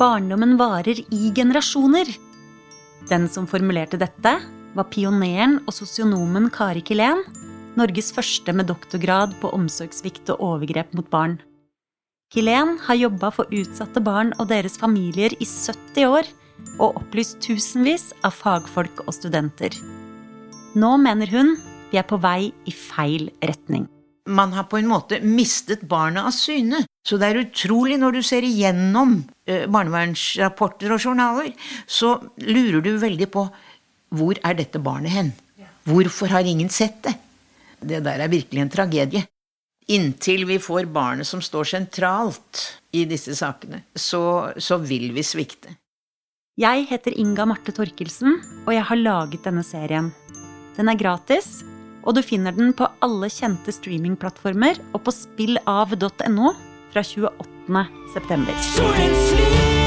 barndommen varer i generasjoner. Den som formulerte dette, var pioneren og sosionomen Kari Kilén, Norges første med doktorgrad på omsorgssvikt og overgrep mot barn. Kilén har jobba for utsatte barn og deres familier i 70 år og opplyst tusenvis av fagfolk og studenter. Nå mener hun vi er på vei i feil retning. Man har på en måte mistet barna av syne. Så det er utrolig når du ser igjennom eh, barnevernsrapporter og journaler, så lurer du veldig på hvor er dette barnet hen? Hvorfor har ingen sett det? Det der er virkelig en tragedie. Inntil vi får barnet som står sentralt i disse sakene, så, så vil vi svikte. Jeg heter Inga Marte Torkelsen, og jeg har laget denne serien. Den er gratis, og du finner den på alle kjente streamingplattformer og på spillav.no fra 28. september.